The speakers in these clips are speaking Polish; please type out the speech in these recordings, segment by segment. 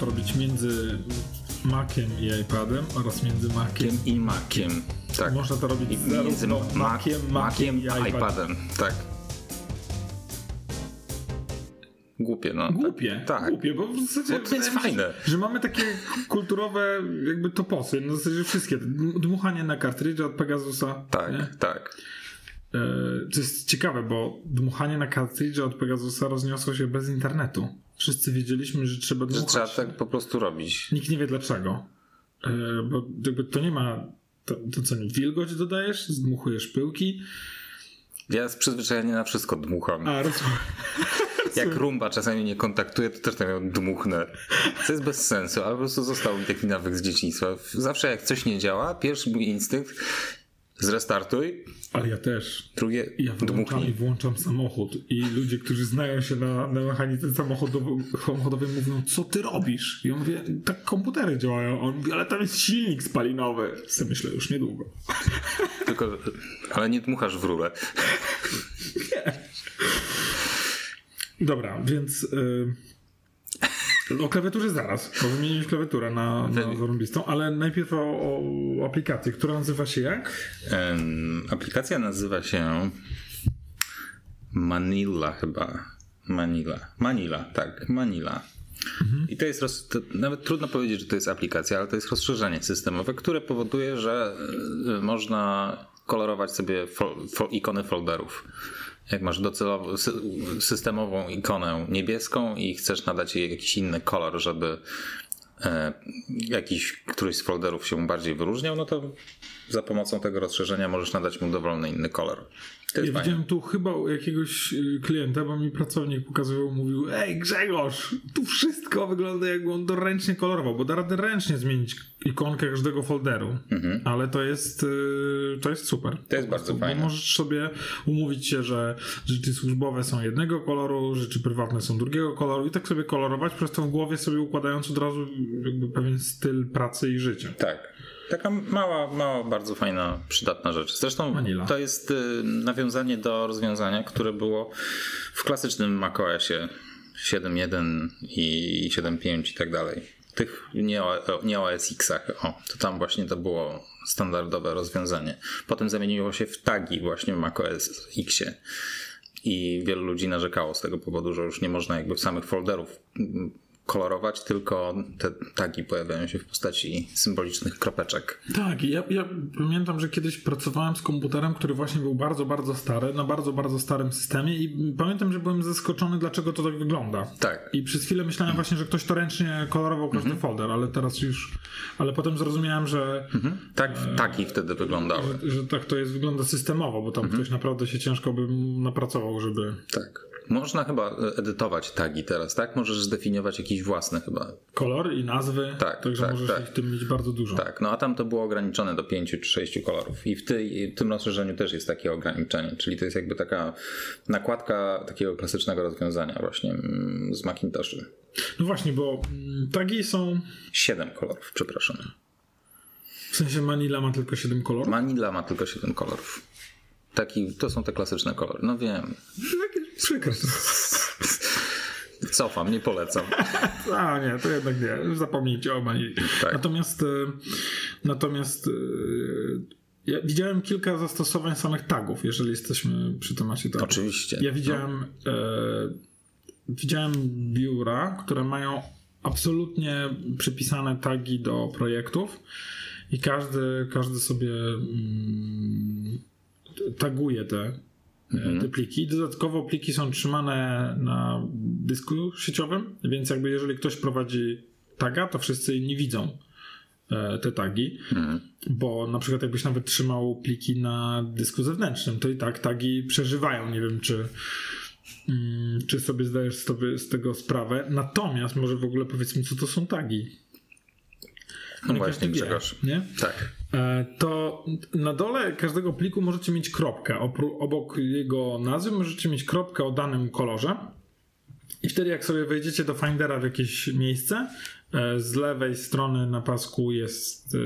to robić między Maciem i iPadem oraz między Maciem i Maciem. Tak. Można to robić I między Maciem, Maciem, Maciem i iPadem. iPadem. Tak. Głupie, no. Głupie, tak. głupie, bo w zasadzie bo to jest fajne. Że, że mamy takie kulturowe jakby toposy, no w zasadzie wszystkie. Dmuchanie na kartridże od Pegasusa. Tak, nie? tak. E, co jest ciekawe, bo dmuchanie na kartridże od Pegasusa rozniosło się bez internetu. Wszyscy wiedzieliśmy, że trzeba dmuchać. Że trzeba tak po prostu robić. Nikt nie wie dlaczego. E, bo jakby to nie ma... To, to co, wilgoć dodajesz? Zdmuchujesz pyłki? Ja z przyzwyczajenia na wszystko dmucham. A, rozumiem. Jak rumba czasami nie kontaktuje, to też tak dmuchnę. Co jest bez sensu, ale po prostu został mi taki nawyk z dzieciństwa. Zawsze jak coś nie działa, pierwszy mój instynkt zrestartuj. Ale ja też. Drugie, ja włączam i włączam samochód i ludzie, którzy znają się na, na mechanice samochodowej mówią, co ty robisz? I ja mówię, tak komputery działają. On mówi, ale tam jest silnik spalinowy. Ja myślę, już niedługo. Tylko, ale nie dmuchasz w rurę. Nie. Dobra, więc... Y o klawiaturze zaraz, bo wymieniłeś klawiaturę na, na zarąbistą, ale najpierw o, o, aplikacji, która nazywa się jak? Um, aplikacja nazywa się Manila chyba. Manila. Manila, tak, Manila. Mhm. I to jest, roz... to nawet trudno powiedzieć, że to jest aplikacja, ale to jest rozszerzenie systemowe, które powoduje, że y, można kolorować sobie fol... Fol... ikony folderów jak masz docelowo systemową ikonę niebieską i chcesz nadać jej jakiś inny kolor, żeby e, jakiś któryś z folderów się bardziej wyróżniał, no to za pomocą tego rozszerzenia możesz nadać mu dowolny inny kolor. Ja fajne. widziałem tu chyba jakiegoś y, klienta, bo mi pracownik pokazywał, mówił ej Grzegorz, tu wszystko wygląda jakby on to ręcznie kolorował, bo da radę ręcznie zmienić ikonkę każdego folderu, mhm. ale to jest y, to jest super. To jest bardzo fajne. Możesz sobie umówić się, że rzeczy służbowe są jednego koloru, rzeczy prywatne są drugiego koloru i tak sobie kolorować, przez to w głowie sobie układając od razu jakby pewien styl pracy i życia. Tak. Taka mała, mała, bardzo fajna, przydatna rzecz. Zresztą Manila. to jest y, nawiązanie do rozwiązania, które było w klasycznym macOSie 7.1 i 7.5 i tak dalej. Tych nie, nie OS X-ach. O, to tam właśnie to było standardowe rozwiązanie. Potem zamieniło się w tagi właśnie w macOS Xie. I wielu ludzi narzekało z tego powodu, że już nie można jakby samych folderów kolorować, tylko te tagi pojawiają się w postaci symbolicznych kropeczek. Tak, ja, ja pamiętam, że kiedyś pracowałem z komputerem, który właśnie był bardzo, bardzo stary, na bardzo, bardzo starym systemie i pamiętam, że byłem zaskoczony, dlaczego to tak wygląda. Tak. I przez chwilę myślałem właśnie, że ktoś to ręcznie kolorował każdy mhm. folder, ale teraz już, ale potem zrozumiałem, że mhm. tak, e, taki wtedy wyglądały. Że, że, tak to jest, wygląda systemowo, bo tam mhm. ktoś naprawdę się ciężko by napracował, żeby... Tak. Można chyba edytować tagi teraz, tak? Możesz zdefiniować jakiś własny chyba. Kolor i nazwy. Tak. Także tak, możesz tak. w tym mieć bardzo dużo. Tak, no a tam to było ograniczone do pięciu czy sześciu kolorów. I w, ty, w tym rozszerzeniu też jest takie ograniczenie, czyli to jest jakby taka nakładka takiego klasycznego rozwiązania właśnie mm, z Macintoshu. No właśnie, bo mm, tagi są. Siedem kolorów, przepraszam. W sensie Manila ma tylko siedem kolorów? Manila ma tylko siedem kolorów. Taki, to są te klasyczne kolory. No wiem. Przykro. Cofam, nie polecam. A nie, to jednak nie. Zapomnijcie o mnie. Tak. Natomiast e, natomiast e, ja widziałem kilka zastosowań samych tagów, jeżeli jesteśmy przy temacie tagów. Oczywiście. Ja widziałem no. e, widziałem biura, które mają absolutnie przypisane tagi do projektów i każdy, każdy sobie mm, taguje te. Te pliki. Dodatkowo pliki są trzymane na dysku sieciowym, więc jakby jeżeli ktoś prowadzi taga, to wszyscy inni widzą e, te tagi, mhm. bo na przykład jakbyś nawet trzymał pliki na dysku zewnętrznym, to i tak tagi przeżywają. Nie wiem, czy, mm, czy sobie zdajesz z tego sprawę. Natomiast może w ogóle powiedzmy, co to są tagi. No właśnie, Grzegorz. Nie? Tak. E, to na dole każdego pliku możecie mieć kropkę. Obok jego nazwy możecie mieć kropkę o danym kolorze. I wtedy, jak sobie wejdziecie do Findera w jakieś miejsce, e, z lewej strony na pasku jest e,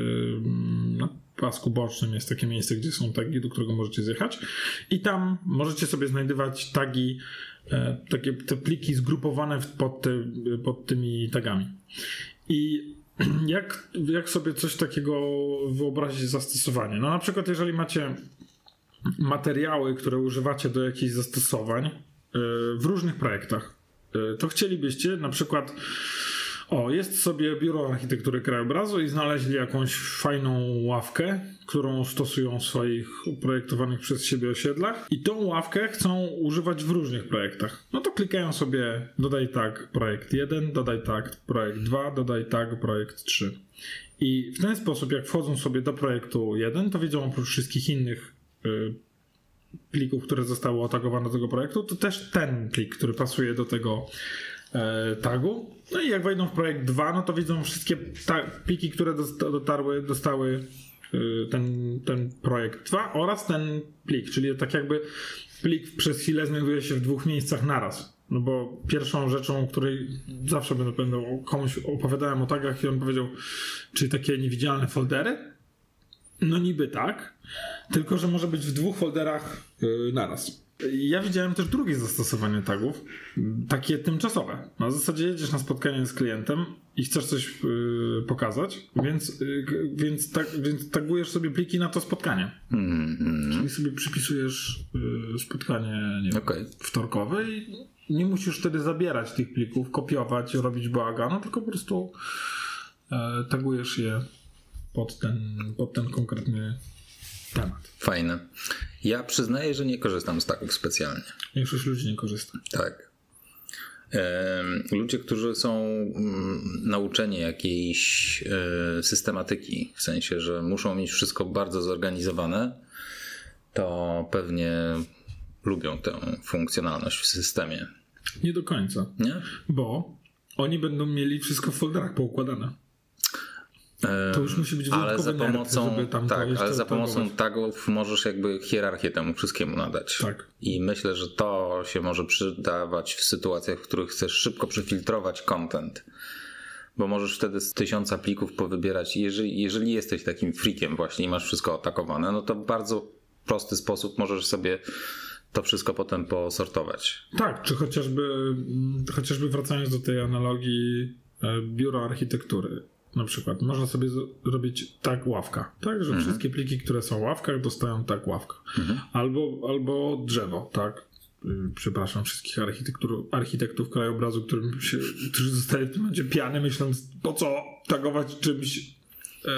no, pasku bocznym jest takie miejsce, gdzie są tagi, do którego możecie zjechać i tam możecie sobie znajdywać tagi, takie te pliki zgrupowane pod, te, pod tymi tagami. I jak, jak sobie coś takiego wyobrazić zastosowanie? No na przykład jeżeli macie materiały, które używacie do jakichś zastosowań e, w różnych projektach, e, to chcielibyście na przykład o, jest sobie biuro architektury krajobrazu i znaleźli jakąś fajną ławkę, którą stosują w swoich projektowanych przez siebie osiedlach i tą ławkę chcą używać w różnych projektach. No to klikają sobie dodaj tag projekt 1, dodaj tag projekt 2, dodaj tag projekt 3. I w ten sposób, jak wchodzą sobie do projektu 1, to widzą oprócz wszystkich innych y, plików, które zostały otagowane do tego projektu, to też ten plik, który pasuje do tego tagu. No i jak wejdą w projekt 2, no to widzą wszystkie pliki, które dotarły, dostały y, ten, ten projekt 2 oraz ten plik, czyli tak jakby plik przez chwilę znajduje się w dwóch miejscach naraz. No bo pierwszą rzeczą, której zawsze będę, będę komuś opowiadałem o tagach i on powiedział, czy takie niewidzialne foldery? No niby tak, tylko że może być w dwóch folderach yy, naraz. Ja widziałem też drugie zastosowanie tagów, takie tymczasowe. Na zasadzie jedziesz na spotkanie z klientem i chcesz coś yy, pokazać, więc, yy, więc, tak, więc tagujesz sobie pliki na to spotkanie. Mm-hmm. Czyli sobie przypisujesz yy, spotkanie nie okay. wiem, wtorkowe i nie musisz wtedy zabierać tych plików, kopiować, robić bałaganu, tylko po prostu e, tagujesz je pod ten, pod ten konkretny temat. Fajne. Ja przyznaję, że nie korzystam z taków specjalnie. Większość ludzi nie korzysta. Tak. Ludzie, którzy są mm, nauczeni jakiejś e, systematyki, w sensie, że muszą mieć wszystko bardzo zorganizowane, to pewnie lubią tę funkcjonalność w systemie. Nie do końca. Nie? Bo oni będą mieli wszystko w folderach poukładane. To już musi być ale za pomocą, nerw, tak, ale za pomocą tagów możesz jakby hierarchię temu wszystkiemu nadać. Tak. I myślę, że to się może przydawać w sytuacjach, w których chcesz szybko przefiltrować content. Bo możesz wtedy z tysiąca plików powybierać. Jeżeli, jeżeli jesteś takim freakiem właśnie i masz wszystko atakowane, no to w bardzo prosty sposób możesz sobie to wszystko potem posortować. Tak, czy chociażby, chociażby wracając do tej analogii e, biura architektury na przykład można sobie zrobić tak ławka, tak, że mhm. wszystkie pliki, które są w ławkach dostają tak ławka. Mhm. Albo, albo drzewo, tak. Y, przepraszam wszystkich architektów krajobrazu, którym się, którzy zostali w tym momencie piany, myśląc po co tagować czymś e,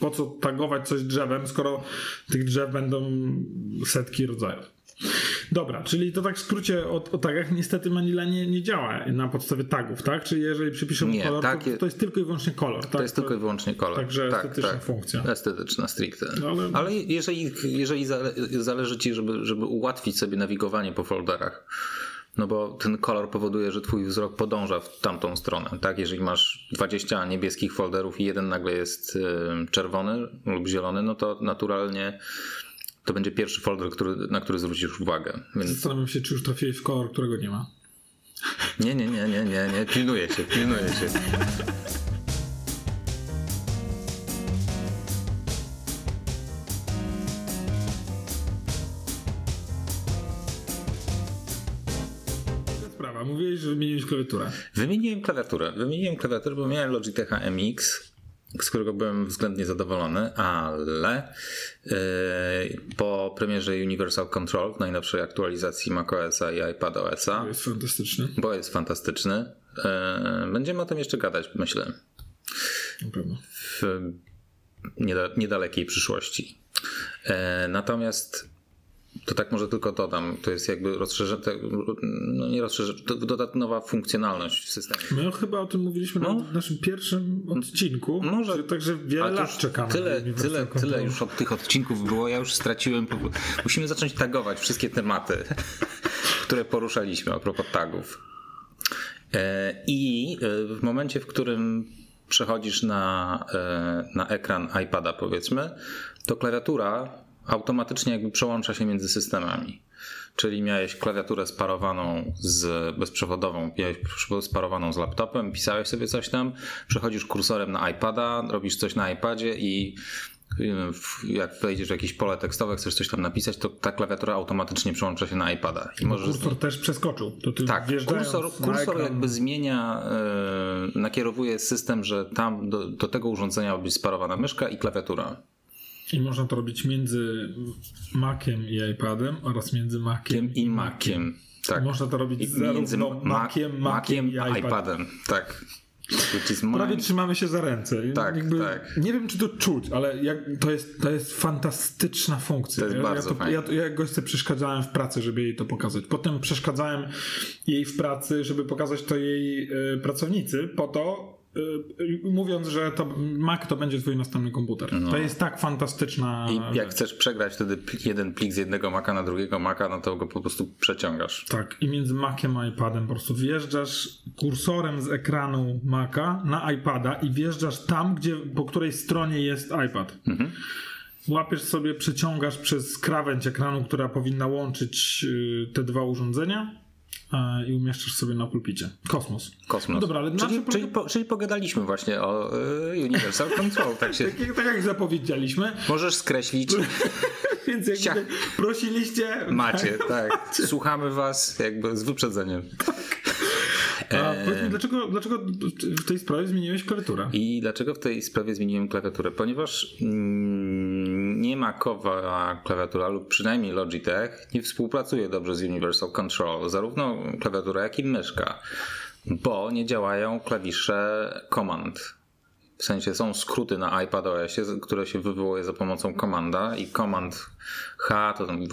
po co tagować coś drzewem, skoro tych drzew będą setki rodzajów. Dobra, czyli to tak w skrócie o, o tagach niestety Manila nie, nie działa na podstawie tagów, tak? Czyli jeżeli przypiszemy nie, kolor, tak to, to, jest tylko i wyłącznie kolor, tak? To jest tylko i wyłącznie kolor. Także tak, estetyczna tak. funkcja. Estetyczna stricte. No, ale... ale, jeżeli, jeżeli zależy ci, żeby, żeby ułatwić sobie nawigowanie po folderach, no bo ten kolor powoduje, że twój wzrok podąża w tamtą stronę, tak? Jeżeli masz 20 niebieskich folderów i jeden nagle jest czerwony lub zielony, no to naturalnie to będzie pierwszy folder, który, na który zwrócisz uwagę. Więc... Zastanawiam się, czy już trafiłeś w kolor, którego nie ma. Nie, nie, nie, nie, nie, nie. Pilnuję się, pilnuję się. Sprawa. Mówiłeś, że wymieniłeś klawiaturę. Wymieniłem klawiaturę. Wymieniłem klawiaturę, bo miałem Logitecha MX z którego byłem względnie zadowolony, ale po premierze Universal Control, najnowszej aktualizacji macOSa i iPadOSa, bo jest fantastyczny, bo jest fantastyczny, yy, będziemy o tym jeszcze gadać, myślę. Na pewno. W niedalekiej przyszłości. Yy, natomiast to tak może tylko dodam, to jest jakby rozszerzenie, no nie rozszerzenie, to dodatkowa nowa funkcjonalność w systemie. My chyba o tym mówiliśmy no, na naszym pierwszym odcinku, może, także wiele lat czekamy. Tyle, tyle, tyle już od tych odcinków było, ja już straciłem, musimy zacząć tagować wszystkie tematy, które poruszaliśmy a propos tagów. E, I e, w momencie, w którym przechodzisz na, e, na ekran iPada powiedzmy, to klawiatura automatycznie jakby przełącza się między systemami. Czyli miałeś klawiaturę sparowaną z bezprzewodową, miałeś sparowaną z laptopem, pisałeś sobie coś tam, przechodzisz kursorem na iPada, robisz coś na iPadzie i jak wejdziesz w jakieś pole tekstowe, chcesz coś tam napisać, to ta klawiatura automatycznie przełącza się na iPada. I możesz... Kursor też przeskoczył. tak, kursor, kursor jakby zmienia, yy, nakierowuje system, że tam do, do tego urządzenia ma być sparowana myszka i klawiatura. I można to robić między Maciem i iPadem oraz między Maciem i Maciem. Tak. Można to robić I między Maciem, Maciem, Maciem i iPadem. iPadem. Tak. Prawie trzymamy się za ręce. Tak, Jakby, tak. Nie wiem, czy to czuć, ale jak, to, jest, to jest fantastyczna funkcja. To jest ja, bardzo ja, to, ja, ja goście przeszkadzałem w pracy, żeby jej to pokazać. Potem przeszkadzałem jej w pracy, żeby pokazać to jej y, pracownicy, po to, mówiąc, że to Mac to będzie twój następny komputer. No. To jest tak fantastyczna. I jak chcesz przegrać wtedy jeden plik z jednego Maca na drugiego Maca, no to go po prostu przeciągasz. Tak, i między Maciem a iPadem po prostu wjeżdżasz kursorem z ekranu Maca na iPada i wjeżdżasz tam, gdzie po której stronie jest iPad. Mhm. Łapiesz sobie, przeciągasz przez krawędź ekranu, która powinna łączyć y, te dwa urządzenia i umieszczasz sobie na pulpicie. Kosmos. Kosmos. No dobra, ale czyli, czyli, po, czyli pogadaliśmy właśnie o y, Universal Control. Tak, się... tak, tak, jak zapowiedzieliśmy. Możesz skreślić. Więc jakby prosiliście. Macie, tak. Słuchamy was jakby z wyprzedzeniem. Tak. A powiedz mi, dlaczego, dlaczego w tej sprawie zmieniłeś klawiaturę? I dlaczego w tej sprawie zmieniłem klawiaturę? Ponieważ mm, nie ma kowa klawiatura lub przynajmniej Logitech nie współpracuje dobrze z Universal Control, zarówno klawiatura jak i myszka, bo nie działają klawisze command w sensie są skróty na iPadOSie, które się wywołuje za pomocą komanda i komand H, to tam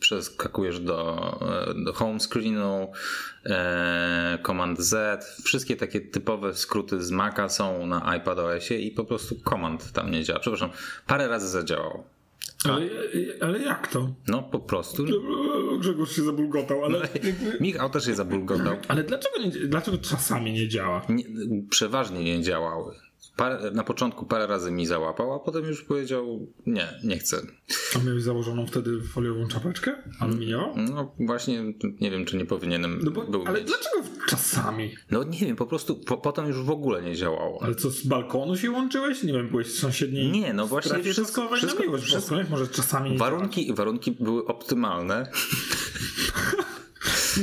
przeskakujesz do, do home screenu, e, komand Z. Wszystkie takie typowe skróty z Maca są na iPadOSie i po prostu komand tam nie działa. Przepraszam, parę razy zadziałał. Ale, ale jak to? No po prostu. Grzegorz się zabulgotał, ale. No, Michał też się zabulgotał. Ale dlaczego, nie, dlaczego czasami nie działa? Nie, przeważnie nie działały. Parę, na początku parę razy mi załapał, a potem już powiedział nie, nie chcę. A miałeś założoną wtedy foliową czapeczkę aluminiową? No właśnie, nie wiem, czy nie powinienem no bo, był Ale mieć. dlaczego czasami? No nie wiem, po prostu po, potem już w ogóle nie działało. Ale co, z balkonu się łączyłeś? Nie wiem, byłeś w sąsiedniej Nie, no właśnie wszystko, wszystko, na miłość wszystko, może czasami warunki, warunki były optymalne.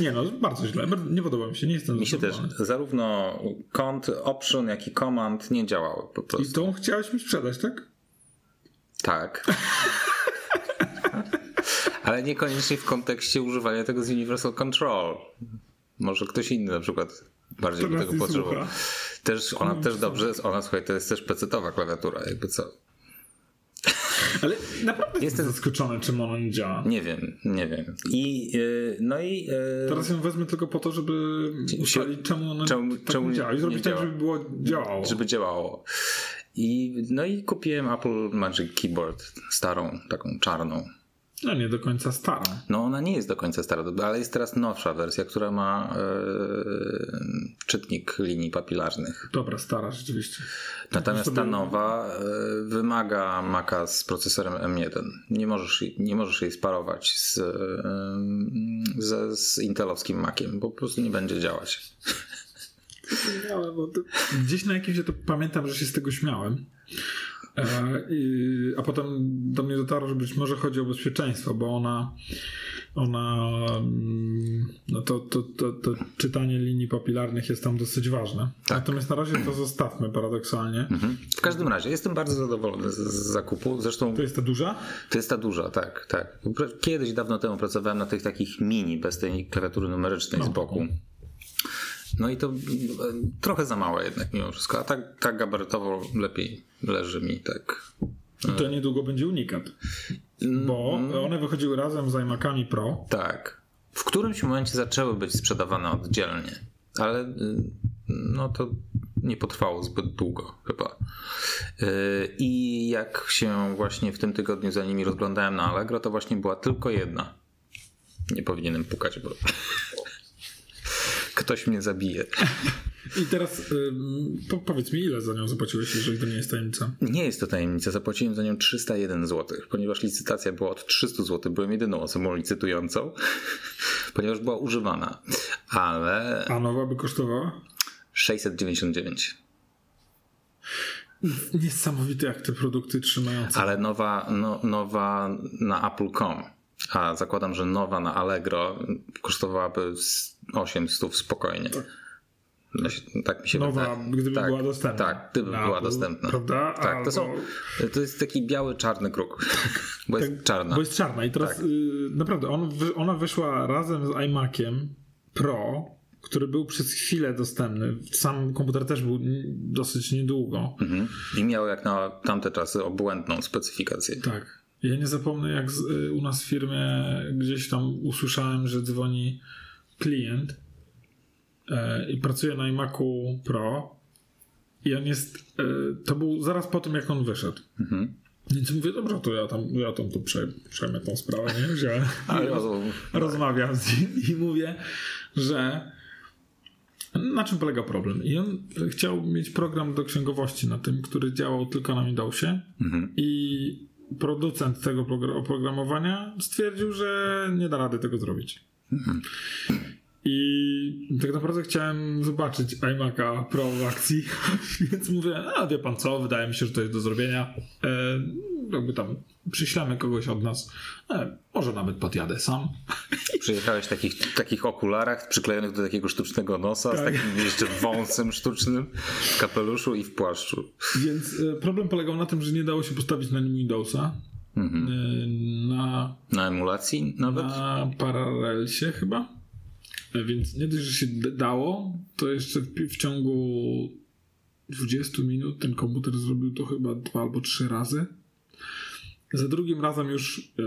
Nie no, bardzo źle. Nie podoba mi się, nie jestem Mi się też. Zarówno kont, option, jak i command nie działały po prostu. I tą chciałeś mi sprzedać, tak? Tak. Ale niekoniecznie w kontekście używania tego z Universal Control. Może ktoś inny na przykład bardziej by tego potrzebował. Też, ona też dobrze, ona słuchaj, to jest też pecetowa klawiatura, jakby co. Ale naprawdę jestem zaskoczony, czym ona nie działa. Nie wiem, nie wiem. I yy, no i. Yy, Teraz ją wezmę tylko po to, żeby ustalić, czemu ona czemu, tak czemu nie działa. I zrobić tak, żeby było działało. Żeby działało. I, no i kupiłem Apple Magic Keyboard, starą, taką czarną. No nie do końca stara. No ona nie jest do końca stara, ale jest teraz nowsza wersja, która ma e, czytnik linii papilarnych. Dobra, stara rzeczywiście. Natomiast sobie... ta nowa e, wymaga Maca z procesorem M1. Nie możesz, nie możesz jej sparować z, e, z, z intelowskim Maciem, bo po prostu nie będzie działać. Gdzieś na jakimś, ja to pamiętam, że się z tego śmiałem. E, a potem do mnie dotarło, że być może chodzi o bezpieczeństwo, bo ona ona mm, no to, to, to, to czytanie linii papilarnych jest tam dosyć ważne. Tak. Natomiast na razie to zostawmy paradoksalnie. Mhm. W każdym razie jestem bardzo zadowolony z, z, zakupu. Zresztą to jest ta duża? To jest ta duża, tak, tak. Kiedyś dawno temu pracowałem na tych takich mini bez tej klawiatury numerycznej no. z boku. No i to e, trochę za małe jednak mimo wszystko, a tak, tak gabarytowo lepiej leży mi tak. I to niedługo będzie unikat. Bo mm. one wychodziły razem z iMacami Pro. Tak. W którymś momencie zaczęły być sprzedawane oddzielnie, ale y, no to nie potrwało zbyt długo chyba. Y, I jak się właśnie w tym tygodniu za nimi rozglądałem na Allegro, to właśnie była tylko jedna. Nie powinienem pukać, bo ktoś mnie zabije. I teraz y, po, powiedz mi, ile za nią zapłaciłeś, jeżeli to nie jest tajemnica? Nie jest to tajemnica. Zapłaciłem za nią 301 zł, ponieważ licytacja była od 300 zł. Byłem jedyną osobą licytującą, ponieważ była używana. Ale. A nowa by kosztowała? 699. Niesamowite jak te produkty trzymają. Ale nowa, no, nowa na Apple.com, a zakładam, że nowa na Allegro kosztowałaby 800 spokojnie. Tak. Tak mi się Nowa, wydaje. gdyby tak, była dostępna. Tak, gdyby była Apple, dostępna. Prawda? Tak, Albo... to, są, to jest taki biały, czarny kruk. Bo jest tak, czarna. Bo jest czarna i teraz tak. y, naprawdę on, ona wyszła razem z iMaciem Pro, który był przez chwilę dostępny. Sam komputer też był dosyć niedługo. Mhm. I miał jak na tamte czasy obłędną specyfikację. Tak. Ja nie zapomnę, jak z, y, u nas w firmie gdzieś tam usłyszałem, że dzwoni klient e, i pracuje na iMacu Pro i on jest, e, to był zaraz po tym, jak on wyszedł. Mhm. Więc mówię, dobrze, to ja tam, ja tam to przejmę, przejmę tą sprawę, nie? Wziąłem, rozmawiam z nim i mówię, że na czym polega problem? I on chciał mieć program do księgowości na tym, który działał tylko na Windowsie mhm. i producent tego oprogramowania stwierdził, że nie da rady tego zrobić. Mhm. I tak naprawdę chciałem zobaczyć iMac'a Pro w akcji, więc mówię, a wie pan co, wydaje mi się, że to jest do zrobienia. E, jakby tam przyślemy kogoś od nas, e, może nawet podjadę sam. Przyjechałeś w takich, takich okularach przyklejonych do takiego sztucznego nosa, tak. z takim jeszcze wąsem sztucznym, w kapeluszu i w płaszczu. Więc e, problem polegał na tym, że nie dało się postawić na nim Windowsa. Mhm. E, na, na emulacji nawet? Na Parallelsie chyba. E, więc nie dość, że się dało, to jeszcze w, w ciągu 20 minut ten komputer zrobił to chyba dwa albo trzy razy. Za drugim razem już e,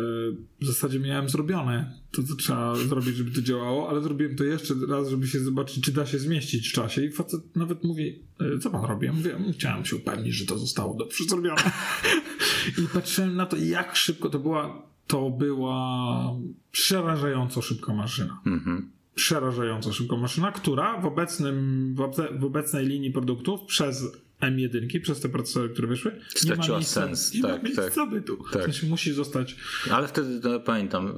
w zasadzie miałem zrobione to, co trzeba zrobić, żeby to działało, ale zrobiłem to jeszcze raz, żeby się zobaczyć, czy da się zmieścić w czasie. I facet nawet mówi, e, co pan robi? Ja mówię, chciałem się upewnić, że to zostało dobrze zrobione. I patrzyłem na to, jak szybko to była. To była przerażająco szybka maszyna. Mhm przerażająco szybko maszyna, która w, obecnym, w obecnej linii produktów przez M1, przez te procesory, które wyszły, straciła nie ma miejsca, sens. Nie tak, ma miejsca tak, bytu. Tak. W sensie musi zostać. Ale wtedy pamiętam,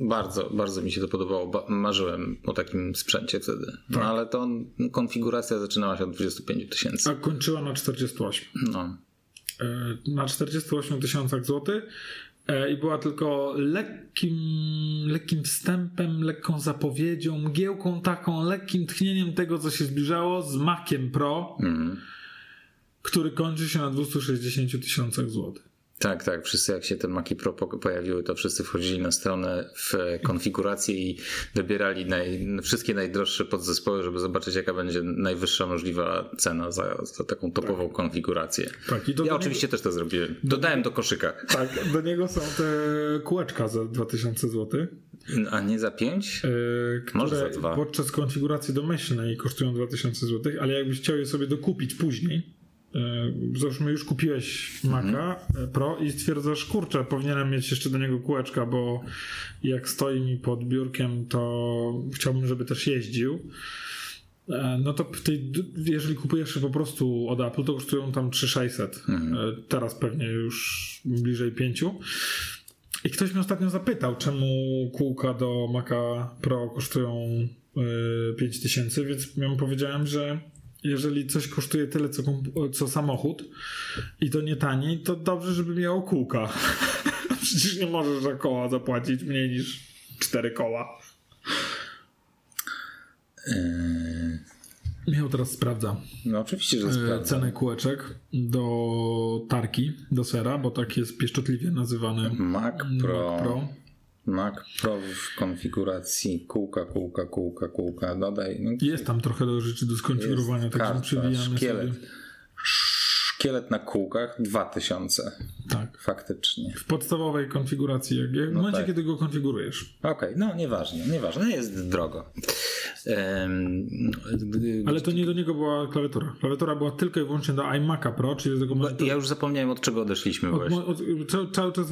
bardzo, bardzo mi się to podobało. Marzyłem o takim sprzęcie wtedy. No, tak. ale to konfiguracja zaczynała się od 25 tysięcy. A kończyła na 48. No. E, na 48 tysiącach złotych E, i była tylko lekkim, lekkim wstępem, lekką zapowiedzią, mgiełką taką, lekkim tchnieniem tego, co się zbliżało z Maciem Pro, mm. Który kończy się na 260 tysiącach złotych. Tak, tak. Wszyscy jak się te Maci Pro pojawiły, to wszyscy wchodzili na stronę w konfigurację i wybierali naj, wszystkie najdroższe podzespoły, żeby zobaczyć jaka będzie najwyższa możliwa cena za, za taką topową tak. konfigurację. Tak, ja niego, oczywiście też to zrobiłem. Dodałem do koszyka. Tak, do niego są te kółeczka za 2000 zł. A nie za 5? Yy, Może za 2. Podczas konfiguracji domyślnej kosztują 2000 zł, ale jakbyś chciał je sobie dokupić później, E, załóżmy już kupiłeś Maca mhm. Pro i stwierdzasz, kurczę, powinienem mieć jeszcze do niego kółeczka, bo jak stoi mi pod biurkiem, to chciałbym, żeby też jeździł. E, no to tej, jeżeli kupujesz po prostu od Apple, to kosztują tam 3600. Mhm. E, teraz pewnie już bliżej 5. I ktoś mnie ostatnio zapytał, czemu kółka do Maca Pro kosztują 5000, więc ja mu powiedziałem, że jeżeli coś kosztuje tyle, co, co samochód i to nie taniej, to dobrze, żeby miało kółka. Przecież nie możesz za koła zapłacić mniej niż cztery koła. Yy... Michał teraz sprawdza. No oczywiście, że sprawdza. Cenę kółeczek do tarki, do sera, bo tak jest pieszczotliwie nazywany Mac Pro. Mac Pro. Mac Pro w konfiguracji kółka, kółka, kółka, kółka, dodaj. No, jest tam trochę do rzeczy do skonfigurowania, także przewijamy szkielet. sobie. Szkielet na kółkach 2000. Tak. Faktycznie. W podstawowej konfiguracji, jak, jak no w momencie, tak. kiedy go konfigurujesz. Okej, okay, no nieważne, nieważne, jest drogo. Ale to nie do niego była klawiatura. Klawiatura była tylko i wyłącznie do iMac'a Pro, czyli do tego. Ja już zapomniałem od czego odeszliśmy od, właśnie. Od, cały, cały czas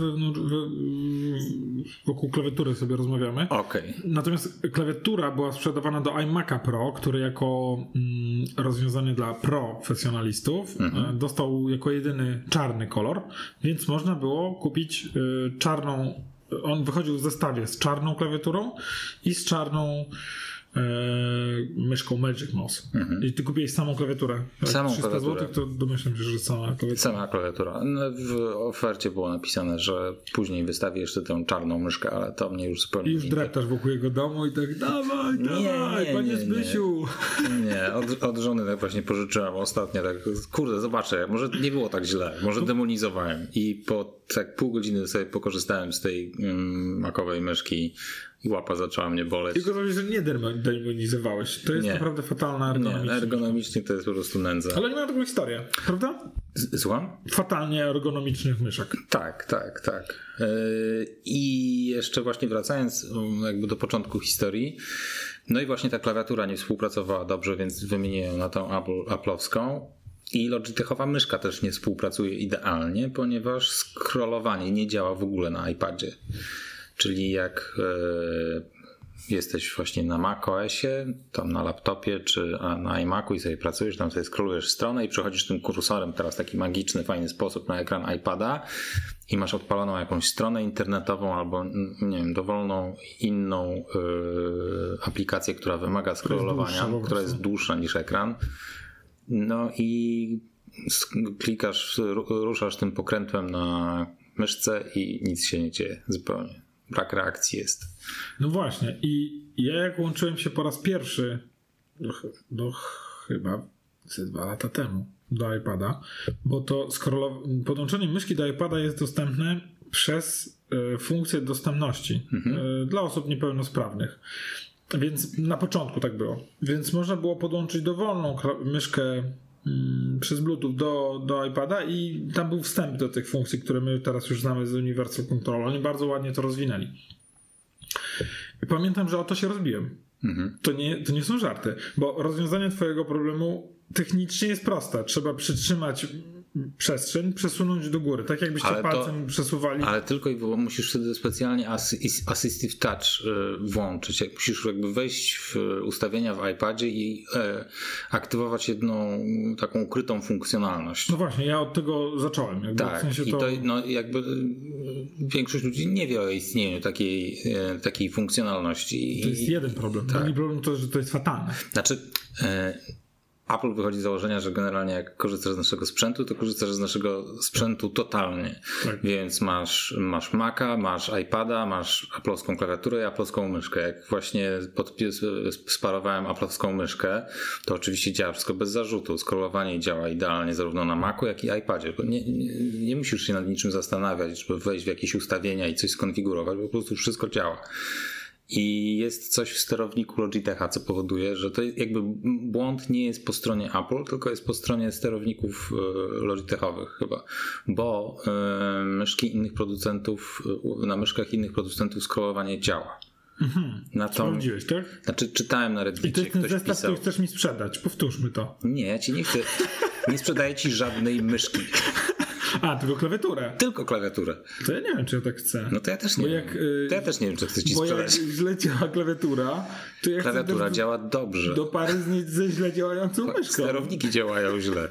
wokół klawiatury sobie rozmawiamy. Okay. Natomiast klawiatura była sprzedawana do iMac'a Pro, który jako mm, rozwiązanie dla profesjonalistów mhm. E, dostał jako jedyny czarny kolor, więc można było kupić y, czarną on wychodził w zestawie z czarną klawiaturą i z czarną myszką Magic Mouse. Mhm. I ty kupiłeś samą klawiaturę. Samą klawiaturę. Zł, to domyślam się, że sama klawiatura. Sama klawiatura. No, w ofercie było napisane, że później wystawi jeszcze tę czarną myszkę, ale to mnie już zupełnie... I już dreptasz wokół jego domu i tak dawaj, nie, dawaj, nie, panie nie, Zbysiu. Nie, nie. Od, od, żony tak właśnie pożyczyłem ostatnio, tak kurde, zobaczę, może nie było tak źle, może demonizowałem i po tak pół godziny sobie pokorzystałem z tej um, makowej myszki i łapa zaczęła mnie boleć. Tylko powiedz, że nie demonizowałeś. To jest nie. naprawdę fatalna ergonomicznie. Nie, ergonomicznie to jest po prostu nędza. Ale nie ma taką historię, prawda? Złam? Fatalnie ergonomicznych myszek. Tak, tak, tak. Yy, I jeszcze właśnie wracając um, jakby do początku historii, no i właśnie ta klawiatura nie współpracowała dobrze, więc wymieniłem na tą Apple, Apple'owską. I Logitechowa myszka też nie współpracuje idealnie, ponieważ scrollowanie nie działa w ogóle na iPadzie. Czyli jak e, jesteś właśnie na macOSie, tam na laptopie czy na iMacu i sobie pracujesz, tam sobie scrollujesz stronę i przechodzisz tym kursorem teraz w taki magiczny, fajny sposób na ekran iPada i masz odpaloną jakąś stronę internetową albo nie wiem, dowolną inną y, aplikację, która wymaga scrollowania, która jest dłuższa niż ekran. No i klikasz, ruszasz tym pokrętłem na myszce i nic się nie dzieje zupełnie brak reakcji jest. No właśnie. I ja jak łączyłem się po raz pierwszy, do, do chyba ze dwa lata temu do iPada, bo to podłączenie myszki do iPada jest dostępne przez y, funkcję dostępności mhm. y, dla osób niepełnosprawnych. Więc na początku tak było. Więc można było podłączyć dowolną myszkę przez Bluetooth do, do iPada i tam był wstęp do tych funkcji, które my teraz już znamy z Universal Control. Oni bardzo ładnie to rozwinęli. I pamiętam, że o to się rozbiłem. Mhm. To, nie, to nie są żarty, bo rozwiązanie Twojego problemu technicznie jest proste. Trzeba przytrzymać przestrzeń przesunąć do góry, tak jakbyście ale palcem to, przesuwali. Ale tylko i musisz wtedy specjalnie Assistive Touch y, włączyć. Musisz jakby wejść w ustawienia w iPadzie i e, aktywować jedną taką ukrytą funkcjonalność. No właśnie, ja od tego zacząłem. Jakby tak, w sensie i to... to no, jakby y, większość ludzi nie wie o istnieniu takiej, e, takiej funkcjonalności. To jest jeden problem. Tak. Drugi problem to, że to jest fatalne. Znaczy e, Apple wychodzi z założenia, że generalnie jak korzystasz z naszego sprzętu, to korzystasz z naszego sprzętu totalnie. Tak. Więc masz, masz Maca, masz iPada, masz Apple'owską klawiaturę i Apple'owską myszkę. Jak właśnie podpis, sparowałem Apple'owską myszkę, to oczywiście działa wszystko bez zarzutu. Scrollowanie działa idealnie zarówno na Macu, jak i iPadzie. Nie, nie, nie musisz się nad niczym zastanawiać, żeby wejść w jakieś ustawienia i coś skonfigurować, bo po prostu wszystko działa. I jest coś w sterowniku Logitecha, co powoduje, że to jakby błąd nie jest po stronie Apple, tylko jest po stronie sterowników e, Logitechowych chyba, bo e, myszki innych producentów, e, na myszkach innych producentów scrollowanie działa. Mhm. Na tą... Sprawdziłeś, tak? Znaczy czytałem na Reddicie, I to jest ten zestaw, pisał. który chcesz mi sprzedać. Powtórzmy to. Nie, ja ci nie chcę. Nie sprzedaję ci żadnej myszki. A, tylko klawiaturę. Tylko klawiaturę. To ja nie wiem, czy ja tak chcę. No to ja też nie bo wiem. Jak, y, to ja też nie wiem, czy chcę ci bo sprzedać. jak źle działa klawiatura, to ja Klawiatura działa dobrze. Do pary z ze źle działającą myszką. Sterowniki działają źle.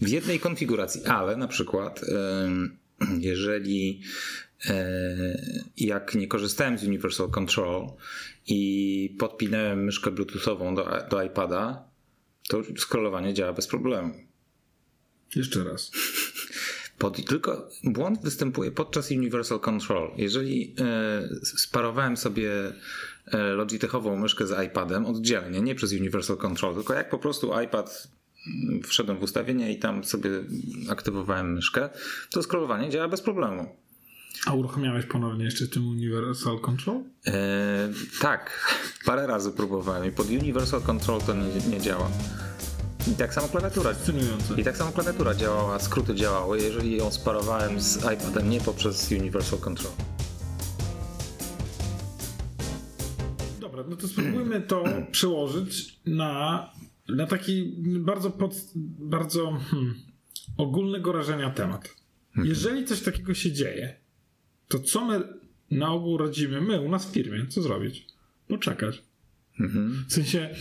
W jednej konfiguracji, ale na przykład jeżeli e, jak nie korzystałem z Universal Control i podpinałem myszkę bluetoothową do, do iPada, to scrollowanie działa bez problemu. Jeszcze raz. Pod, tylko błąd występuje podczas Universal Control. Jeżeli e, sparowałem sobie e, Logitechową myszkę z iPadem oddzielnie, nie przez Universal Control, tylko jak po prostu iPad mm, wszedłem w ustawienia i tam sobie aktywowałem myszkę, to scrollowanie działa bez problemu. A uruchamiałeś ponownie jeszcze tym Universal Control? E, tak, parę razy próbowałem i pod Universal Control to nie, nie działa. I tak samo klawiatura. I tak samo klawiatura działała, skróty działały, jeżeli ją sparowałem z iPadem nie poprzez Universal Control. Dobra, no to spróbujmy to przełożyć na, na taki bardzo, pod, bardzo hmm, ogólnego rażenia temat. Mhm. Jeżeli coś takiego się dzieje, to co my na ogół radzimy, my u nas w firmie, co zrobić? No czekać. Mhm. W sensie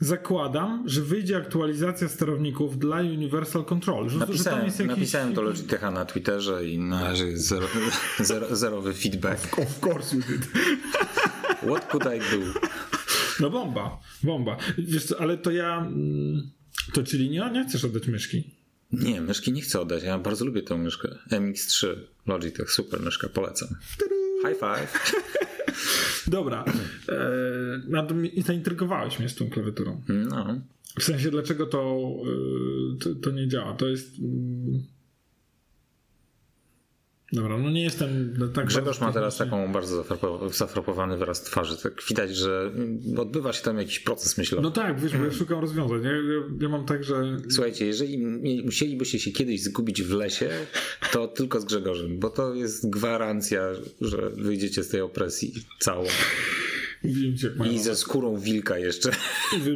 zakładam, że wyjdzie aktualizacja sterowników dla Universal Control. Że, napisałem, że jakiś... napisałem do Logitecha na Twitterze i na razie jest zero, zero, zerowy feedback. Of course you did. What could I do? No bomba, bomba. Wiesz co, ale to ja... Mm, to czyli nie, nie chcesz oddać myszki? Nie, myszki nie chcę oddać. Ja bardzo lubię tę myszkę. MX3 Logitech, super myszka, polecam. High five. Dobra. I zaintrygowałeś mnie z tą klawiaturą. No. W sensie, dlaczego to, e, to, to nie działa? To jest... Mm, Dobra, no nie jestem tak Grzegorz ma teraz taką bardzo zafrapowany wyraz twarzy. Tak widać, że odbywa się tam jakiś proces myślowy. No tak, wiesz, bo ja szukam rozwiązań. Ja, ja, mam tak, że... Słuchajcie, jeżeli musielibyście się kiedyś zgubić w lesie, to tylko z Grzegorzem, bo to jest gwarancja, że wyjdziecie z tej opresji całą. Jak I ze skórą wilka jeszcze.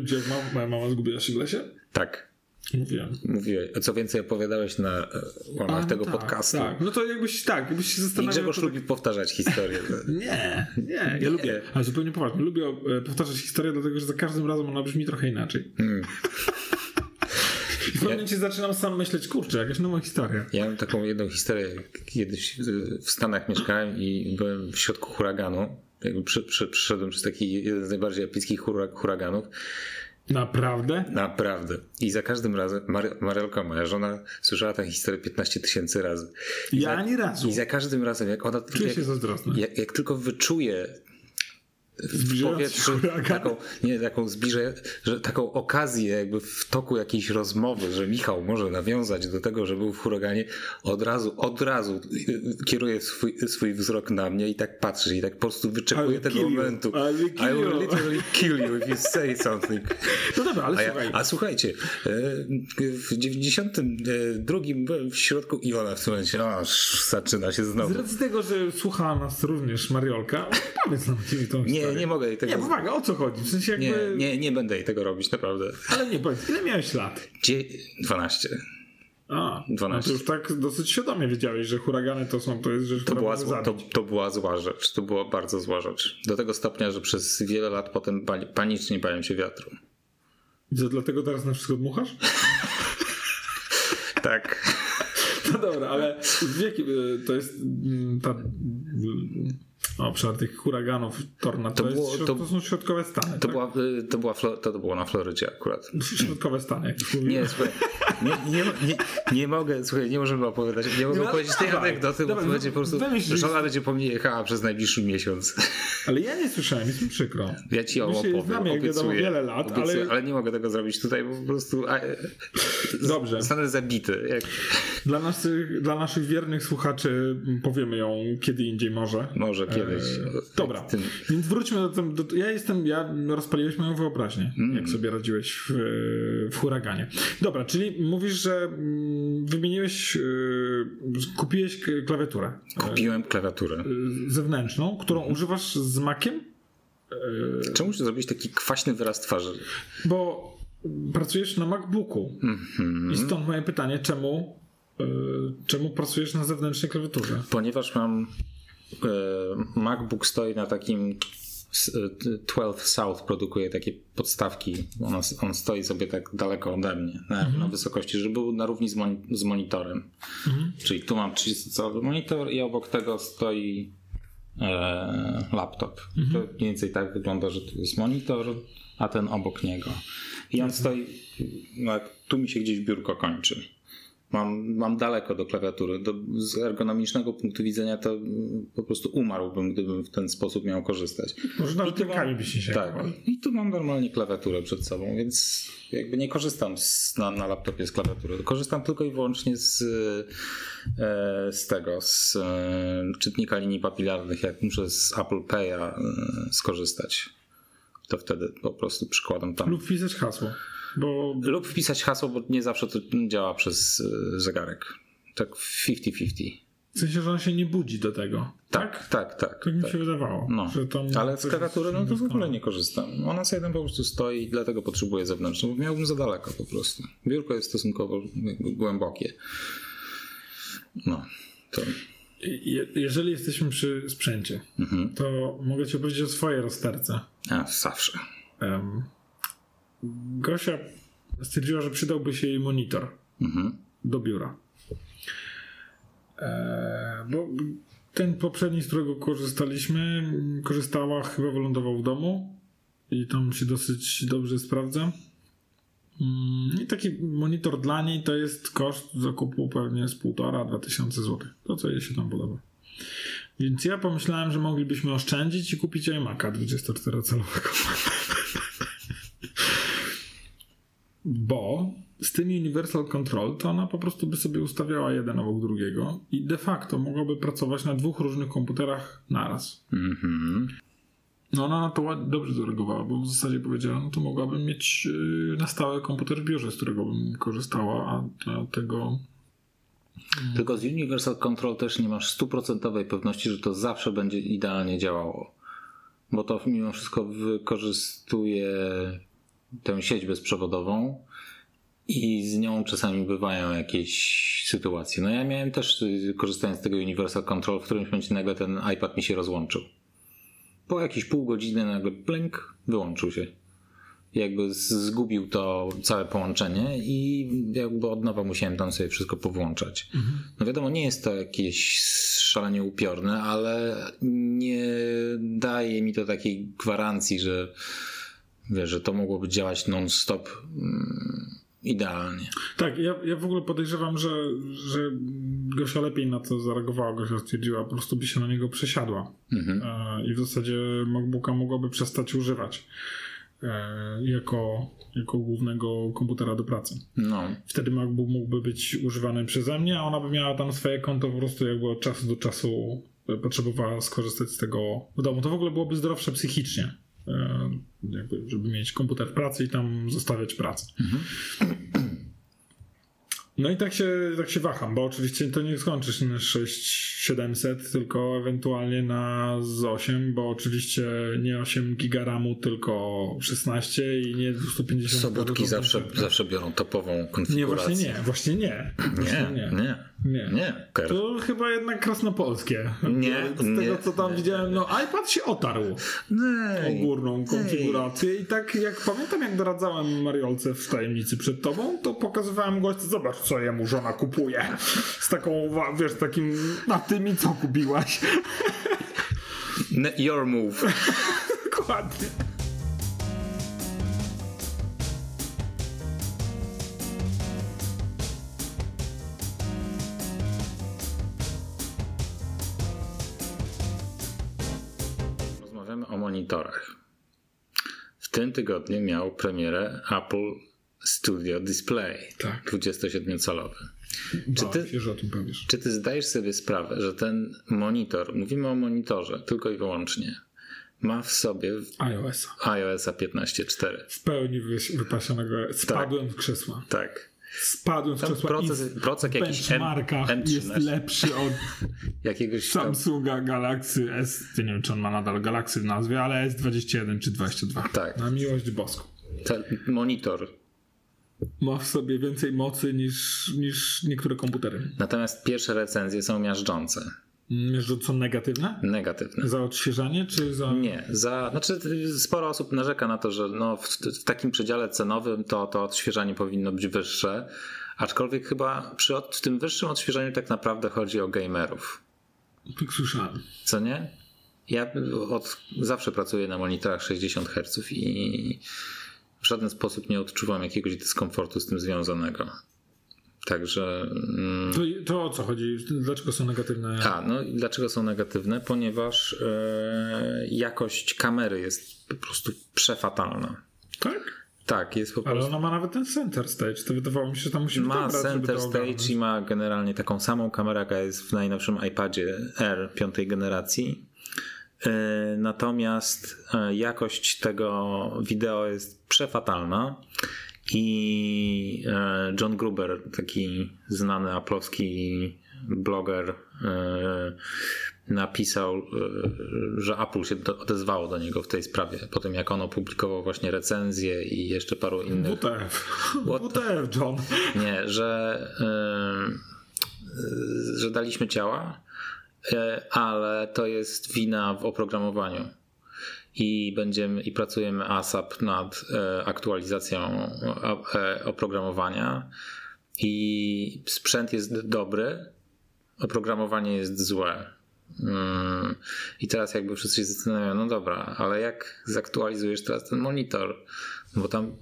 Ci, jak moja mama zgubiła się w lesie? Tak. Mówiłem. Mówiłeś. Co więcej opowiadałeś na e, łamach no tego tak, podcastu. Tak, no to jakbyś tak, jakbyś się zastanawiał. Grzegorz to... lubi powtarzać historię. nie, nie. Ja nie. lubię, ale zupełnie poważnie. Lubię e, powtarzać historię, dlatego że za każdym razem ona brzmi trochę inaczej. Hmm. I w pewnym momencie ja... zaczynam sam myśleć, kurczę, jakaś nowa historia. Ja mam taką jedną historię. Kiedyś w Stanach mieszkałem i byłem w środku huraganu. Jakby przy, przy, przyszedłem przez taki jeden z najbardziej epickich huraganów Naprawdę? Naprawdę. I za każdym razem, Mar Mariolka, moja żona, słyszała tę historię 15 tysięcy razy. I ja za, ani razu. I za każdym razem, jak ona. Czuję jak, się zazdrosna. Jak, jak tylko wyczuje w powietrzu taką, nie, taką zbliżę, że taką okazję jakby w toku jakiejś rozmowy, że Michał może nawiązać do tego, że był w huraganie, od razu, od razu kieruje swój, swój wzrok na mnie i tak patrzy i tak po prostu wyczekuje tego momentu. I will literally kill you if you say something. No dobra, ale a, słuchaj. Ja, a słuchajcie, e, w 92 byłem w środku i ona w tym momencie, o, zaczyna się znowu. Z racji tego, że słucha nas również Mariolka, powiedz nam tą Nie, nie, nie mogę jej tego Nie, powaga, o co chodzi? W sensie jakby... nie, nie, nie będę jej tego robić, naprawdę. Ale nie, powiedz, ile miałeś lat? Dzie 12. A, 12. No to już tak dosyć świadomie wiedziałeś, że huragany to są, to jest rzecz, to była, zła, to, to, była zła rzecz, to była bardzo zła rzecz. Do tego stopnia, że przez wiele lat potem panicznie bałem się wiatru. I co, dlatego teraz na wszystko dmuchasz? tak. No dobra, ale w jakim to jest ta obszar tych huraganów, tornad, to, to, było, to, to, są środkowe Stany. To, tak? była, to, była, to, było na Florydzie akurat. Środkowe Stany, jak już Nie, słuchaj, nie, nie, nie, nie, mogę, słuchaj, nie możemy opowiadać, nie mogę no, powiedzieć tej anegdoty, bo to będzie po prostu, żona będzie po mnie jechała przez najbliższy miesiąc. Ale ja nie słyszałem, jest mi przykro. Ja ci ją opowiem, jak wiadomo, wiele lat, ale... ale nie mogę tego zrobić tutaj, bo po prostu a, Dobrze. zostanę zabity. Jak... Dla, naszych, dla naszych wiernych słuchaczy powiemy ją kiedy indziej może. Może kiedyś. Dobra, tym... więc wróćmy do, tego. Ja jestem, ja rozpaliłeś moją wyobraźnię, mm. jak sobie radziłeś w, w huraganie. Dobra, czyli mówisz, że mm, wymieniłeś, e, kupiłeś klawiaturę. Kupiłem klawiaturę. E, zewnętrzną, którą mm. używasz z Maciem? E, Czemu zrobić taki kwaśny wyraz twarzy? Bo pracujesz na MacBooku. Mm -hmm. I stąd moje pytanie, czemu czemu pracujesz na zewnętrznej klawiaturze? Ponieważ mam E, MacBook stoi na takim 12 South produkuje takie podstawki. On, on stoi sobie tak daleko ode mnie, na, mhm. na wysokości, żeby był na równi z, mon, z monitorem. Mhm. Czyli tu mam 30-calowy monitor i obok tego stoi e, laptop. Mhm. To mniej więcej tak wygląda, że tu jest monitor, a ten obok niego. I on stoi, no, tu mi się gdzieś biurko kończy. Mam, mam daleko do klawiatury. Do, z ergonomicznego punktu widzenia to po prostu umarłbym, gdybym w ten sposób miał korzystać. Może nawet klikami byś się Tak. I tu mam normalnie klawiaturę przed sobą, więc jakby nie korzystam z, na, na laptopie z klawiatury. Korzystam tylko i wyłącznie z, e, z tego, z e, czytnika linii papilarnych. Jak muszę z Apple Pay'a e, skorzystać, to wtedy po prostu przykładam tam. Lub wpisać hasło. Bo... Lub wpisać hasło, bo nie zawsze to działa przez e, zegarek. Tak 50-50. W sensie, że on się nie budzi do tego. Tak, tak, tak. Tak, tak mi tak. się wydawało. No. Ale z klawiatury no to w ogóle nie korzystam. Ona sobie tam po prostu stoi i dlatego potrzebuję zewnętrzną, bo miałbym za daleko po prostu. Biurko jest stosunkowo głębokie. No, to... jeżeli jesteśmy przy sprzęcie, mhm. to mogę ci opowiedzieć o swojej rozterce. A, zawsze. Um, Gosia stwierdziła, że przydałby się jej monitor mhm. do biura. E, bo ten poprzedni, z którego korzystaliśmy, korzystała, chyba wylądował w domu i tam się dosyć dobrze sprawdza. Mm, I taki monitor dla niej to jest koszt zakupu pewnie z 1,5-2 tysiące złotych. To, co jej się tam podoba. Więc ja pomyślałem, że moglibyśmy oszczędzić i kupić iMac'a 24-calowego. Bo z tym Universal Control to ona po prostu by sobie ustawiała jeden obok drugiego i de facto mogłaby pracować na dwóch różnych komputerach naraz. Mm-hmm. No ona na to dobrze zareagowała, bo w zasadzie powiedziała, no to mogłabym mieć y, na stałe komputer w biurze, z którego bym korzystała, a tego tylko z Universal Control też nie masz stuprocentowej pewności, że to zawsze będzie idealnie działało. Bo to mimo wszystko wykorzystuje tę sieć bezprzewodową i z nią czasami bywają jakieś sytuacje. No ja miałem też, korzystając z tego Universal Control, w którymś momencie nagle ten iPad mi się rozłączył. Po jakieś pół godziny nagle blink, wyłączył się jakby zgubił to całe połączenie i jakby od nowa musiałem tam sobie wszystko powłączać. Mhm. No wiadomo, nie jest to jakieś szalenie upiorne, ale nie daje mi to takiej gwarancji, że wiesz, że to mogłoby działać non-stop mm, idealnie. Tak, ja, ja w ogóle podejrzewam, że, że Gosia lepiej na to zareagowała. Gosia stwierdziła, po prostu by się na niego przesiadła. Mhm. E, I w zasadzie MacBooka mogłaby przestać używać. E, jako, jako głównego komputera do pracy. No. Wtedy MacBook mógłby być używany przeze mnie, a ona by miała tam swoje konto po prostu jakby od czasu do czasu potrzebowała skorzystać z tego w domu. To w ogóle byłoby zdrowsze psychicznie, e, jakby, żeby mieć komputer w pracy i tam zostawiać pracę. Mhm. No i tak się, tak się waham, bo oczywiście to nie skończysz na 6 700, tylko ewentualnie na z 8, bo oczywiście nie 8 gigaramu, tylko 16 i nie 250. Sobotki zawsze, zawsze biorą topową konfigurację. Nie, właśnie nie, właśnie nie. Właśnie nie, nie. Nie. nie. To chyba jednak krasnopolskie. Nie. Z nie, tego co tam nie, widziałem, no iPad się otarł nie, o górną konfigurację i tak jak pamiętam, jak doradzałem Mariolce w tajemnicy przed tobą, to pokazywałem gości, zobacz co jemu żona kupuje. Z taką, wiesz, takim na tymi co kupiłaś. Your move. Dokładnie. o monitorach. W tym tygodniu miał premierę Apple Studio Display tak. 27-calowy. Czy ty, o tym powiesz. czy ty zdajesz sobie sprawę, że ten monitor, mówimy o monitorze tylko i wyłącznie, ma w sobie iOS iOS 15.4. W pełni wypasionego. Spadłem tak. z krzesła. Tak spadłem z krzesła proces, w proces benchmarkach M, jest lepszy od jakiegoś Samsunga Galaxy S, nie wiem czy on ma nadal Galaxy w nazwie, ale S21 czy 22. Tak. Na miłość boską. Ten monitor ma w sobie więcej mocy niż, niż niektóre komputery. Natomiast pierwsze recenzje są miażdżące. Miażdżąco negatywne? Negatywne. Za odświeżanie czy za. Nie, za. Znaczy, sporo osób narzeka na to, że no, w, w takim przedziale cenowym to, to odświeżanie powinno być wyższe. Aczkolwiek chyba przy od, w tym wyższym odświeżaniu tak naprawdę chodzi o gamerów. Tak słyszałem. Co nie? Ja od, zawsze pracuję na monitorach 60 Hz i w żaden sposób nie odczuwam jakiegoś dyskomfortu z tym związanego. Także. Mm, to, to, o co chodzi? Dlaczego są negatywne? A, no dlaczego są negatywne? Ponieważ e, jakość kamery jest po prostu przefatalna. Tak? Tak, jest po prostu. Ale ona ma nawet ten center stage. To wydawało mi się, że tam musi być Ma dobra, center stage i ma generalnie taką samą kamerę, jaka jest w najnowszym iPadzie R piątej generacji. E, natomiast e, jakość tego wideo jest przefatalna i e, John Gruber, taki znany aplowski bloger, napisał, że Apple się odezwało do niego w tej sprawie, po tym jak on opublikował właśnie recenzję i jeszcze paru innych. WTF. WTF, John. Nie, że, że daliśmy ciała, ale to jest wina w oprogramowaniu i będziemy i pracujemy ASAP nad e, aktualizacją e, oprogramowania i sprzęt jest dobry, oprogramowanie jest złe. Mm, I teraz jakby wszyscy się zastanawiają, no dobra, ale jak zaktualizujesz teraz ten monitor? Bo tam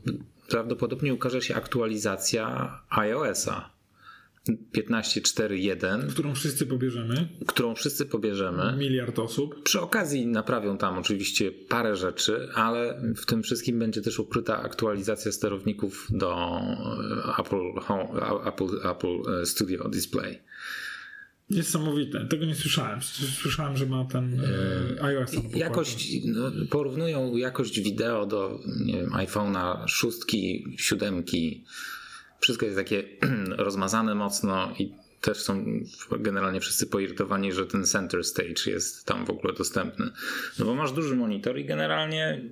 prawdopodobnie ukaże się aktualizacja iOS-a. 15.4.1. Którą wszyscy pobierzemy. Którą wszyscy pobierzemy. Miliard osób. Przy okazji naprawią tam oczywiście parę rzeczy, ale w tym wszystkim będzie też ukryta aktualizacja sterowników do Apple, Home, Apple, Apple Studio Display. Niesamowite. Tego nie słyszałem. Słyszałem, że ma ten e, iOS. Jakość, no, porównują jakość wideo do nie wiem, iPhone'a szóstki, siódemki. Wszystko jest takie rozmazane mocno i też są generalnie wszyscy poirytowani, że ten center stage jest tam w ogóle dostępny. No bo masz duży monitor i generalnie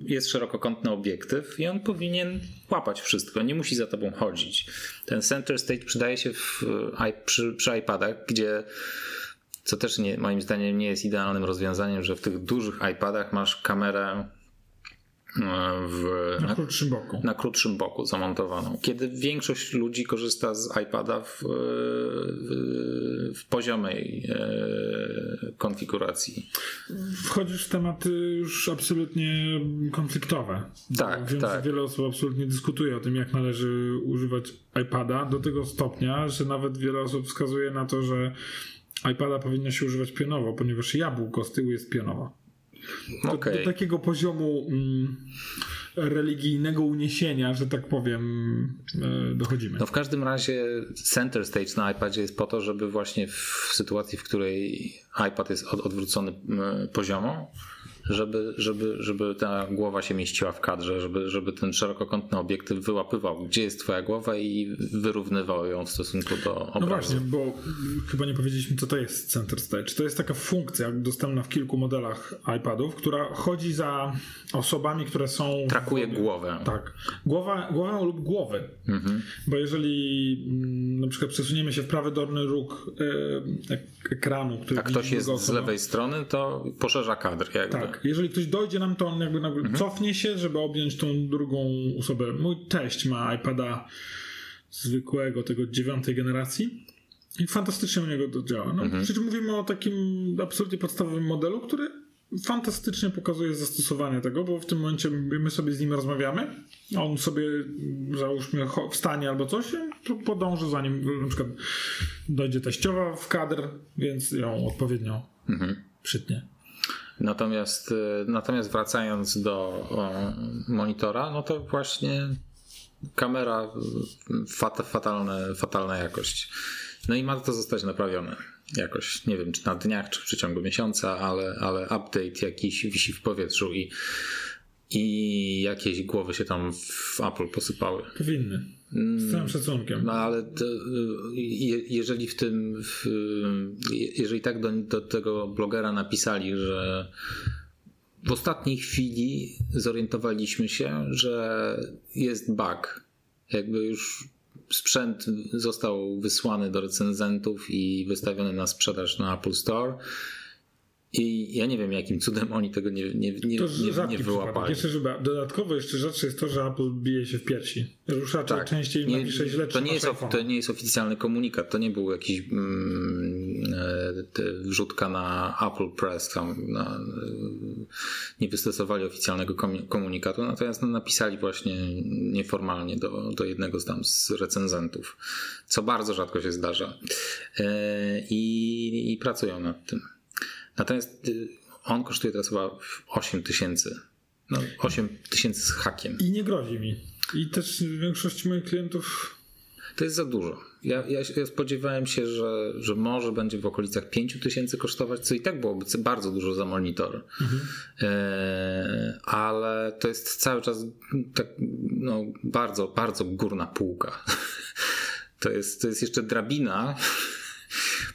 jest szerokokątny obiektyw i on powinien łapać wszystko, nie musi za tobą chodzić. Ten center stage przydaje się w, przy, przy iPadach, gdzie co też nie, moim zdaniem nie jest idealnym rozwiązaniem, że w tych dużych iPadach masz kamerę w, na, krótszym boku. Na krótszym boku zamontowaną. Kiedy większość ludzi korzysta z iPada w, w, w poziomej e, konfiguracji. Wchodzisz w tematy już absolutnie konfliktowe. Tak, Wiem, tak. wiele osób absolutnie dyskutuje o tym, jak należy używać iPada do tego stopnia, że nawet wiele osób wskazuje na to, że iPada powinno się używać pionowo, ponieważ jabłko z tyłu jest pionowo. Do, okay. do takiego poziomu mm, religijnego uniesienia, że tak powiem, e, dochodzimy. No w każdym razie center stage na iPadzie jest po to, żeby właśnie w sytuacji, w której iPad jest od, odwrócony poziomo, żeby, żeby, żeby ta głowa się mieściła w kadrze, żeby, żeby ten szerokokątny obiektyw wyłapywał, gdzie jest twoja głowa i wyrównywał ją w stosunku do obrazu. No właśnie, bo chyba nie powiedzieliśmy, co to jest Center Stage. To jest taka funkcja dostępna w kilku modelach iPadów, która chodzi za osobami, które są... Trakuje głowę. Tak. Głowa, głowę lub głowy. Mhm. Bo jeżeli mm, na przykład przesuniemy się w prawy dolny róg e, ekranu, który A ktoś jest osoba, z lewej strony, to poszerza kadr. Jakby. Tak, tak. Jeżeli ktoś dojdzie nam, to on jakby, mhm. cofnie się, żeby objąć tą drugą osobę. Mój teść ma iPada zwykłego, tego dziewiątej generacji. I fantastycznie u niego to działa. No, mhm. Przecież mówimy o takim absolutnie podstawowym modelu, który fantastycznie pokazuje zastosowanie tego, bo w tym momencie my sobie z nim rozmawiamy, on sobie załóżmy wstanie albo coś, podąży za nim, na przykład dojdzie teściowa w kadr, więc ją odpowiednio mhm. przytnie. Natomiast, y, natomiast wracając do monitora, no to właśnie kamera fat, fatalne, fatalna jakość. No i ma to zostać naprawione jakoś, nie wiem, czy na dniach, czy w przeciągu miesiąca, ale, ale update jakiś wisi w powietrzu i, i jakieś głowy się tam w Apple posypały. Powinny. Z całym szacunkiem. No ale to, jeżeli w tym, w, jeżeli tak do, do tego blogera napisali, że w ostatniej chwili zorientowaliśmy się, że jest bug. Jakby już sprzęt został wysłany do recenzentów i wystawiony na sprzedaż na Apple Store i ja nie wiem, jakim cudem oni tego nie, nie, nie, to nie, nie wyłapali. Jeszcze, żeby, dodatkowo jeszcze rzadsze jest to, że Apple bije się w piersi. Rusza tak. częściej nie, napisze źle, to nie, jest, to nie jest oficjalny komunikat, to nie był jakiś mm, e, wrzutka na Apple Press, tam na, nie wystosowali oficjalnego komunikatu, natomiast no, napisali właśnie nieformalnie do, do jednego z tam z recenzentów, co bardzo rzadko się zdarza. E, i, I pracują nad tym. Natomiast y, on kosztuje teraz chyba 8 tysięcy. No, 8 tysięcy z hakiem. I nie grozi mi. I też większość moich klientów. To jest za dużo. Ja, ja, ja spodziewałem się, że, że może będzie w okolicach 5 tysięcy kosztować, co i tak byłoby bardzo dużo za monitor. Mhm. E, ale to jest cały czas tak, no, bardzo, bardzo górna półka. To jest, to jest jeszcze drabina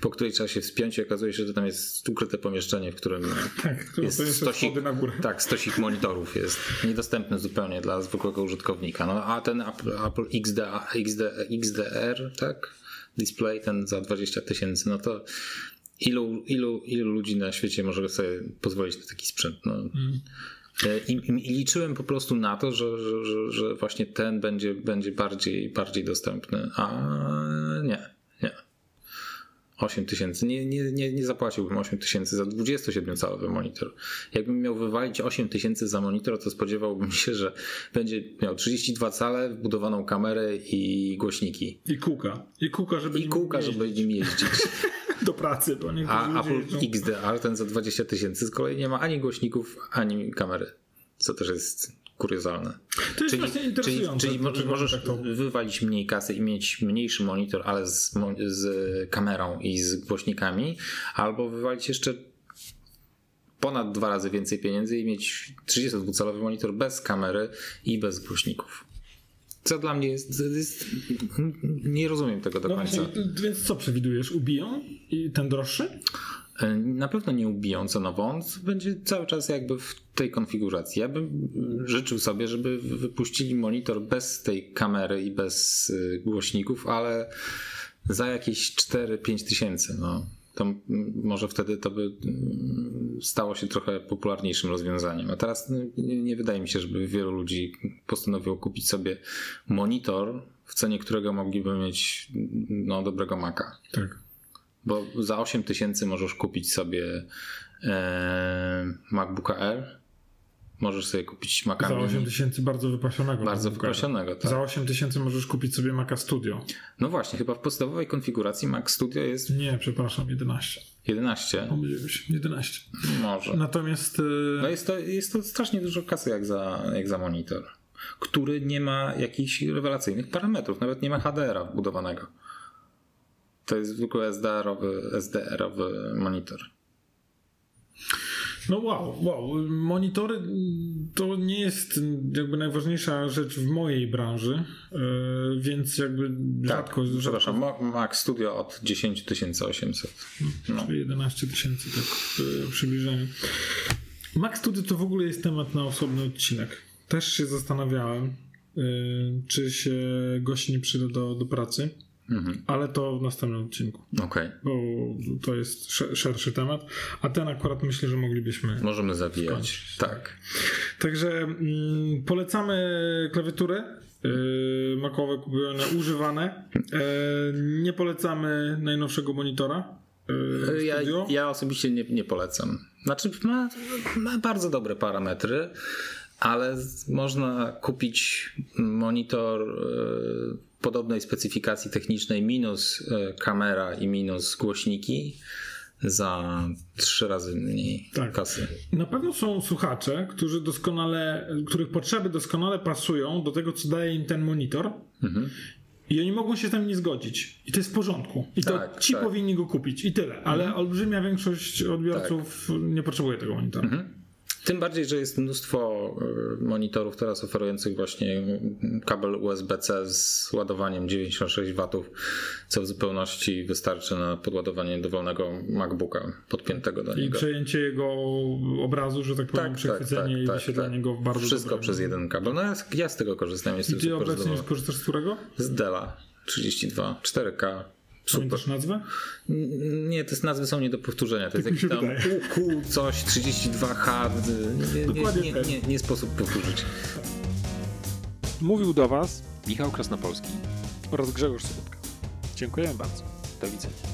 po której trzeba się wspiąć i okazuje się, że tam jest ukryte pomieszczenie, w którym tak, jest stosik, na górę. tak, stosik monitorów jest niedostępny zupełnie dla zwykłego użytkownika. No, a ten Apple, XD, XD, XDR, tak? Display ten za 20 tysięcy, no to ilu, ilu, ilu ludzi na świecie może sobie pozwolić na taki sprzęt? No. Mm. I, I, liczyłem po prostu na to, że, że, że, że właśnie ten będzie, będzie bardziej, bardziej dostępny, a nie. 8 tysięcy. Nie, nie, nie, nie zapłaciłbym 8 tysięcy za 27-calowy monitor. Jakbym miał wywalić 8 tysięcy za monitor, to spodziewałbym się, że będzie miał 32 cale, wbudowaną kamerę i głośniki. I kółka. I kółka, żeby, I kółka, żeby nim jeździć. Do pracy, bo nie A Apple XDR, ten za 20 tysięcy, z kolei nie ma ani głośników, ani kamery. Co też jest kuriozalne. To jest czyli, właśnie interesujące. Czyli, czyli możesz tak to... wywalić mniej kasy i mieć mniejszy monitor, ale z, z kamerą i z głośnikami, albo wywalić jeszcze ponad dwa razy więcej pieniędzy i mieć 32-calowy monitor bez kamery i bez głośników. Co dla mnie jest, jest nie rozumiem tego do no końca. Właśnie, więc co przewidujesz? Ubiją i ten droższy? E, na pewno nie ubiją cenowo, on będzie cały czas jakby w tej konfiguracji. Ja bym życzył sobie, żeby wypuścili monitor bez tej kamery i bez y, głośników, ale za jakieś 4-5 tysięcy. No. To może wtedy to by mm, stało się trochę popularniejszym rozwiązaniem. A teraz no, nie, wydaje mi się, żeby wielu ludzi postanowiło kupić sobie monitor, w cenie którego mogliby mieć no, dobrego Maca. Tak. Bo za 8 tysięcy możesz kupić sobie e, MacBooka Air. Możesz sobie kupić Maca Za 8 tysięcy bardzo wypasionego. Bardzo wypasionego, tak. Za 8 tysięcy możesz kupić sobie Maca Studio. No właśnie, chyba w podstawowej konfiguracji Mac Studio jest... Nie, przepraszam, 11. 11? Pomyliłem się, 11. Może. Natomiast... Y, no jest to, jest to strasznie dużo kasy jak za, jak za monitor, który nie ma jakichś rewelacyjnych parametrów, nawet nie ma HDR-a wbudowanego. To jest zwykły SDR-owy, SDR-owy monitor. No wow, wow. Monitory to nie jest jakby najważniejsza rzecz w mojej branży, yy, więc jakby tak, rzadko... Przepraszam, Mac Studio od 10 800. No, no. 11 tysięcy tak w przybliżeniu. Mac Studio to w ogóle jest temat na osobny odcinek. Też się zastanawiałem, yy, czy się gości nie przyda do, do pracy. Mhm. Ale to w następnym odcinku. Okej. Okay. Bo to jest szerszy temat. A ten akurat myślę, że moglibyśmy. Możemy zawijać. Tak. Także mm, polecamy klawiatury. Yy, makowe kupione, używane. Yy, nie polecamy najnowszego monitora. Yy, ja, ja, osobiście nie, nie polecam. Znaczy, ma, ma bardzo dobre parametry, ale można kupić monitor. Podobnej specyfikacji technicznej minus e, kamera i minus głośniki za trzy razy mniej tak. kasy. Na pewno są słuchacze, którzy doskonale, których potrzeby doskonale pasują do tego, co daje im ten monitor. Mhm. I oni mogą się z tym nie zgodzić. I to jest w porządku. I tak, to ci tak. powinni go kupić. I tyle. Ale mhm. olbrzymia większość odbiorców tak. nie potrzebuje tego monitora. Mhm. Tym bardziej, że jest mnóstwo y, monitorów teraz oferujących właśnie kabel USB-C z ładowaniem 96 W, co w zupełności wystarczy na podładowanie dowolnego MacBooka podpiętego do niego. I przejęcie jego obrazu, że tak powiem, tak, przechwycenie tak, tak, i tak, wyświetlanie tak. go w bardzo Wszystko dobrym. przez jeden kabel. No ja, ja z tego korzystam. Jestem I ty obecnie korzystasz z którego? Z Dela 32, 4K Pamiętasz nazwę? Nie, te nazwy są nie do powtórzenia. To tak jest jakiś tam UQ, coś, 32H. Nie, nie, nie, nie, nie sposób powtórzyć. Mówił do Was Michał Krasnopolski oraz Grzegorz Sobotka. Dziękuję bardzo. Do widzenia.